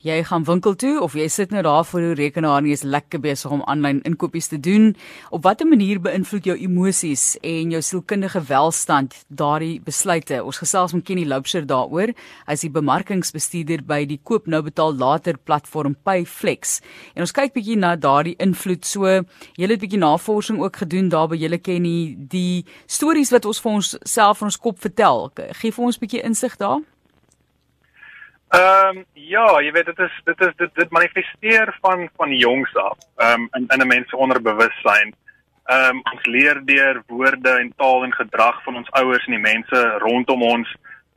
Jy gaan winkel toe of jy sit nou daar voor jou rekenaar en jy's lekker besig om aanlyn inkopies te doen. Op watter manier beïnvloed jou emosies en jou sielkundige welstand daardie besluite? Ons gesels met Kenny Loubser daaroor. Hy's die bemarkingsbestuurder by die koop nou betaal later platform Payflex. En ons kyk bietjie na daardie invloed. So, jy het bietjie navorsing ook gedoen daar by julle Kenny, die stories wat ons vir ons self in ons kop vertel. Gee vir ons bietjie insig daar. Ehm um, ja, jy weet dit is dit is dit dit manifesteer van van jongs af. Ehm um, in in 'n mens se onderbewussyn. Ehm um, ons leer deur woorde en taal en gedrag van ons ouers en die mense rondom ons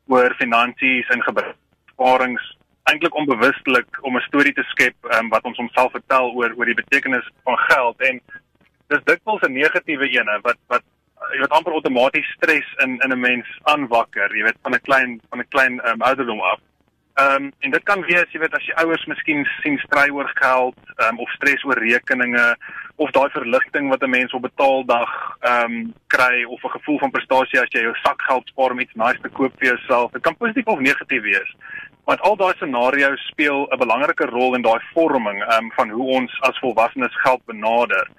oor finansies en gebruiksparings eintlik onbewustelik om 'n storie te skep um, wat ons homself vertel oor oor die betekenis van geld en dis dikwels 'n negatiewe ene wat wat jy weet amper outomaties stres in in 'n mens aanwakker jy weet van 'n klein van 'n klein um, ouderdom af Ehm um, en dit kan wees jy weet as jy ouers miskien sien stry oor geld um, of stres oor rekeninge of daai verligting wat 'n mens op betaaldag ehm um, kry of 'n gevoel van prestasie as jy jou sakgeld spaar om iets nice te koop vir jouself. Dit kan positief of negatief wees. Want al daai scenario's speel 'n belangrike rol in daai vorming ehm um, van hoe ons as volwassenes geld benader.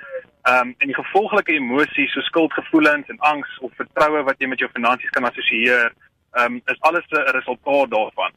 Ehm um, en die gevolglike emosies so skuldgevoelens en angs of vertroue wat jy met jou finansies kan assosieer, ehm um, is alles 'n resultaat daarvan.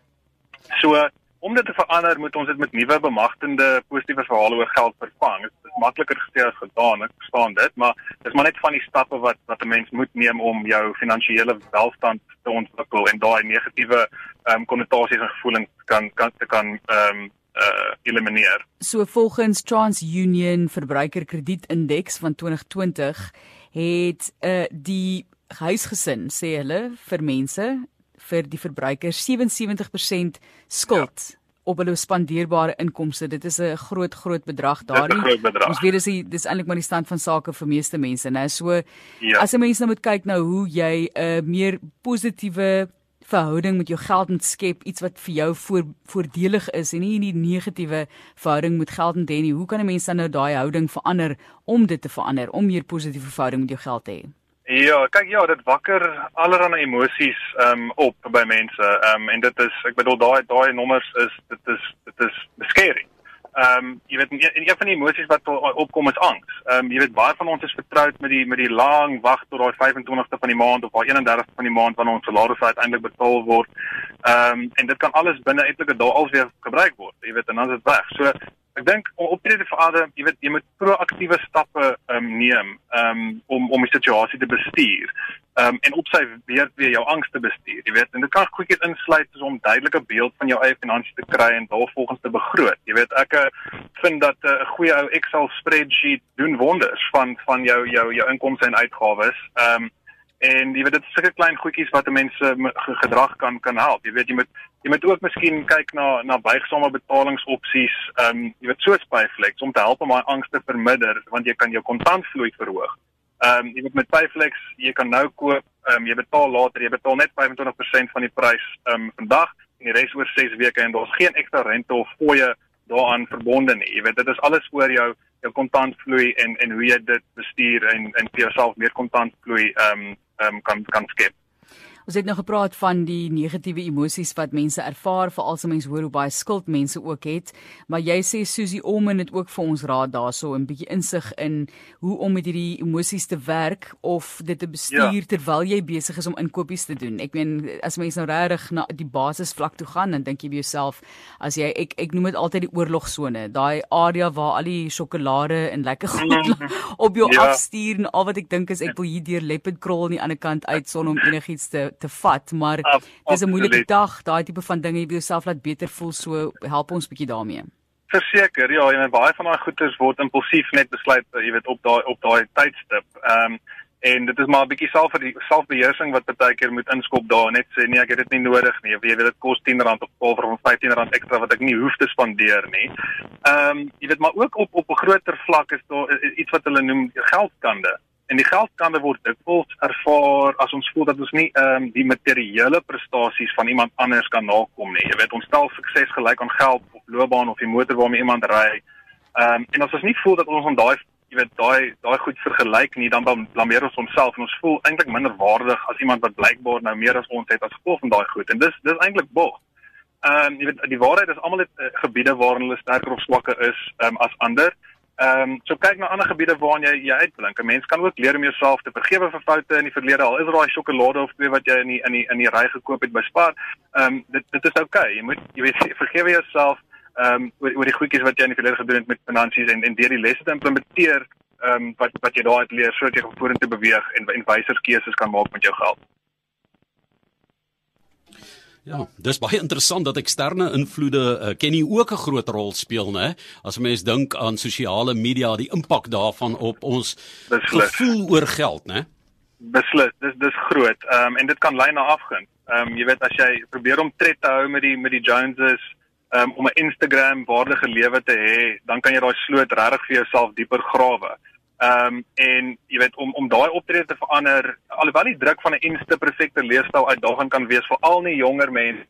So om dit te verander, moet ons dit met nuwe bemagtigende positiewe verhale oor geld vervang. Dit is makliker gesê as gedaan, ek verstaan dit, maar dis maar net van die stappe wat wat 'n mens moet neem om jou finansiële welstand te ontwikkel en daai negatiewe ehm um, konnotasies en gevoelens kan kan te kan ehm um, uh elimineer. So volgens TransUnion verbruikerkredietindeks van 2020 het uh die huisgesin sê hulle vir mense vir die verbruiker 77% skuld ja. op hulle spandeerbare inkomste. Dit is 'n groot groot bedrag daarin. Ons weet dis dis eintlik maar die stand van sake vir meeste mense, né? So ja. as 'n mens nou moet kyk nou hoe jy 'n uh, meer positiewe verhouding met jou geld moet skep, iets wat vir jou voor, voordelig is en nie 'n negatiewe verhouding met geld hê nie. Hoe kan 'n mens dan nou daai houding verander om dit te verander om meer positiewe verhouding met jou geld te hê? Ja, kyk ja, dit wakker allerlei emosies um op by mense. Um en dit is ek bedoel daai daai nommers is dit is dit is beskering. Um jy weet en een van die emosies wat opkom is angs. Um jy weet baie van ons is vertroud met die met die lang wag tot daai 25ste van die maand of daai 31ste van die maand wanneer ons salaris uiteindelik betaal word. Um en dit kan alles binne etlike dae alweer gebruik word. Jy weet en dan is dit weg. So Ek dink om optrede vir ander, jy weet, jy moet proaktiewe stappe um, neem um, om om die situasie te bestuur. Um, en op sy weer weer jou angs te bestuur, jy weet. En dit kan goedjies insluit soos om duidelike beeld van jou eie finansies te kry en daarvolgens te begroot. Jy weet, ek uh, vind dat eh, 'n uh, goeie ou Excel spreadsheet doen wonders van van jou jou jou inkomste en uitgawes. Ehm um, en jy weet dit is sulke klein goedjies wat mense gedrag kan kan help. Jy weet jy moet jy moet ook miskien kyk na na buigsame betalingsopsies, ehm um, jy weet soos Payflex om te help om daai angs te verminder want jy kan jou kontantvloei verhoog. Ehm um, jy weet met Payflex, jy kan nou koop, ehm um, jy betaal later, jy betaal net 25% van die prys ehm um, vandag en die res oor 6 weke en daar's geen ekstra rente of fooie daaraan verbonde nie. Jy weet dit is alles oor jou jou kontantvloei en en hoe jy dit bestuur en en vir jouself meer kontantvloei ehm um, um, kan kan skep. Ons het nou gepraat van die negatiewe emosies wat mense ervaar, veral as mense hoor hoe baie skuld mense ook het, maar jy sê Susie Omen het ook vir ons raad daarso 'n bietjie insig in hoe om met hierdie emosies te werk of dit te bestuur ja. terwyl jy besig is om inkopies te doen. Ek meen as mense nou regtig na die basisvlak toe gaan, dan dink jy by jouself as jy ek ek noem dit altyd die oorlogsone, daai area waar al die sjokolade en lekker goed mm. op jou ja. afstuur en al wat ek dink is ek wil hier deur Leopard krol aan die ander kant uit son om enigiets te te vat, maar dis 'n moeilike dag, daai tipe van dinge jy jouself laat beter voel, so help ons bietjie daarmee. Verseker, ja, en baie van daai goeders word impulsief net besluit, jy weet, op daai op daai tydstip. Ehm um, en dit is maar 'n bietjie self vir die selfbeheersing wat baie keer moet inskop daar net sê nee ek het dit nie nodig nie of jy weet dit kos R10 of R12 of R15 ekstra wat ek nie hoef te spandeer nie. Ehm um, jy weet maar ook op op 'n groter vlak is daar iets wat hulle noem geldkande en die geldkande word dikwels ervaar as ons voel dat ons nie ehm um, die materiële prestasies van iemand anders kan nakom nie. Jy weet, ons stel sukses gelyk aan geld of loopbaan of die motor waarmee iemand ry. Ehm um, en as ons nie voel dat ons aan daai jy weet daai daai goed vergelyk nie, dan blameer ons onsself en ons voel eintlik minder waardig as iemand wat blykbaar nou meer as ons het as gevolg van daai goed. En dis dis eintlik bog. Ehm um, jy weet die waarheid is almal het uh, gebiede waarin hulle sterker of swakker is um, as ander. Ehm um, so kyk na ander gebiede waarin jy jy uitblink. 'n Mens kan ook leer om jouself te vergewe vir foute in die verlede. Al is daai sjokolade of twee wat jy in die in die in die ry gekoop het by Spar. Ehm um, dit dit is oukei. Okay. Jy moet jy weet vergewe jouself ehm um, oor, oor die goedjies wat jy in die verlede gedoen het met finansies en en deur die lesse te implementeer ehm um, wat wat jy daar uit leer sodat jy vorentoe beweeg en en wyser keuses kan maak met jou geld. Ja, dis baie interessant dat eksterne invloede uh, ken nie ook 'n groot rol speel nê. As mens dink aan sosiale media, die impak daarvan op ons Beslis. gevoel oor geld nê. Beslis, dis dis groot. Ehm um, en dit kan lei na afgun. Ehm um, jy weet as jy probeer om tred te hou met die met die Joneses um, om 'n Instagram waardige lewe te hê, dan kan jy daai sloot regtig vir jouself dieper grawe. Ehm um, en jy weet om om daai optrede te verander, alhoewel die druk van 'n Insta perfekte leefstyl uitdagend kan wees vir al die jonger mense.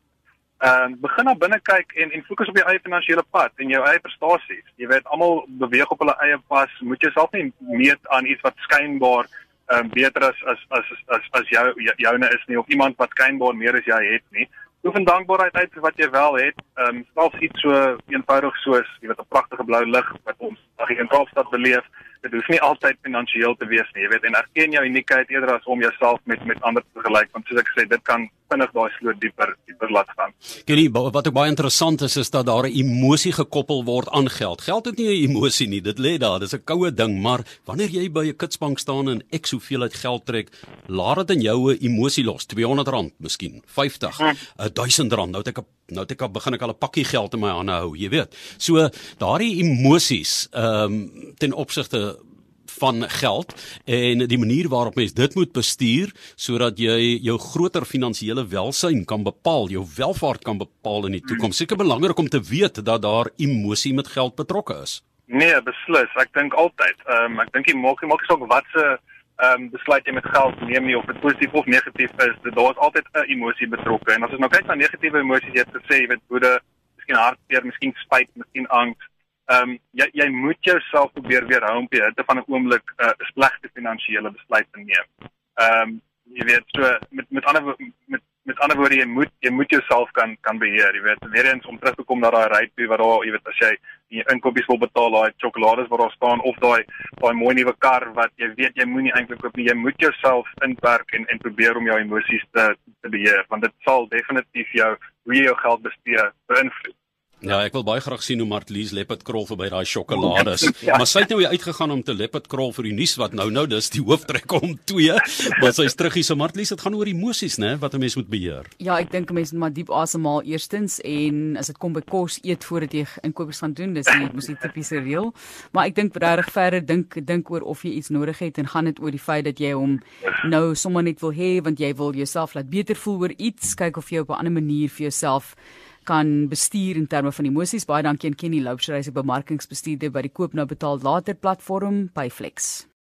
Ehm um, begin na binne kyk en en fokus op jou eie finansiële pad en jou eie prestasies. Jy weet almal beweeg op hulle eie pas, moet jouself nie meet aan iets wat skynbaar ehm um, beter as as as as as jou joune is nie of iemand wat skynbaar meer as jy het nie oefen dankbaarheid uit vir wat jy wel het. Ehm um, selfs iets so eenvoudig soos jy weet 'n pragtige blou lig wat ons dag in Kaapstad beleef. Dit hoef nie altyd finansiëel te wees nie, jy weet, en erken jou uniekheid eerder as om jouself met met ander te vergelyk, want soos ek sê, dit kan vinnig daai sloot dieper dieper laat gaan. Genie, wat ook baie interessant is is dat daar 'n emosie gekoppel word aan geld. Geld het nie 'n emosie nie, dit lê daar, dis 'n koue ding, maar wanneer jy by 'n kitsbank staan en ek soveel uit geld trek, laat dit in jou 'n emosie los, R200, miskien 50, hm. 1000 rand. Nou het ek nou het ek al begin ek al 'n pakkie geld in my hande hou, jy weet. So daardie emosies ehm um, ten opsigte van geld en die manier waarop mens dit moet bestuur sodat jy jou groter finansiële welsyn kan bepaal, jou welvaart kan bepaal in die toekoms. Seker belangrik om te weet dat daar emosie met geld betrokke is. Nee, beslis. Ek dink altyd. Ehm um, ek dink jy maak jy maak nie saak wat se ehm um, besluit jy met geld neem nie of dit positief of negatief is, daar is altyd 'n emosie betrokke. En as ons nou kyk na negatiewe emosies, jy het gesê jy weet woede, miskien hartseer, miskien spyt, miskien angs. Ehm um, jy jy moet jouself probeer weerhou om te van 'n oomblik 'n uh, slegte finansiële besluit te neem. Ehm um, jy weet so met met ander met met ander woorde jy moet jy moet jouself kan kan beheer jy weet. Weer eens om terug te kom na daai rypie wat daar jy weet as jy die inkopies wil betaal daai sjokolades wat daar staan of daai daai mooi nuwe kar wat jy weet jy moenie eintlik koop nie jy moet jouself inperk en en probeer om jou emosies te te beheer want dit sal definitief jou hoe jy jou geld bestee beïnvloed Ja, ek wil baie graag sien hoe Martlies leopard krol verby daai sjokolades. ja. Maar sy het nou uitgegaan om te leopard krol vir die nuus wat nou nou dis die hooftrek om 2, maar sy's terug hier so Martlies, dit gaan oor emosies, né, wat 'n mens moet beheer. Ja, ek dink 'n mens moet maar diep asemhaal eerstens en as dit kom by kos eet voordat jy inkopies gaan doen, dis nie mos die tipiese reël, maar ek dink regtig verder dink dink oor of jy iets nodig het en gaan dit oor die feit dat jy hom nou sommer net wil hê want jy wil jouself laat beter voel oor iets, kyk of jy op 'n ander manier vir jouself kan bestuur in terme van emosies. Baie dankie aan Kenny Loubser, hy's 'n bemarkingsbestuurder by die Koop nou betaal later platform by Flex.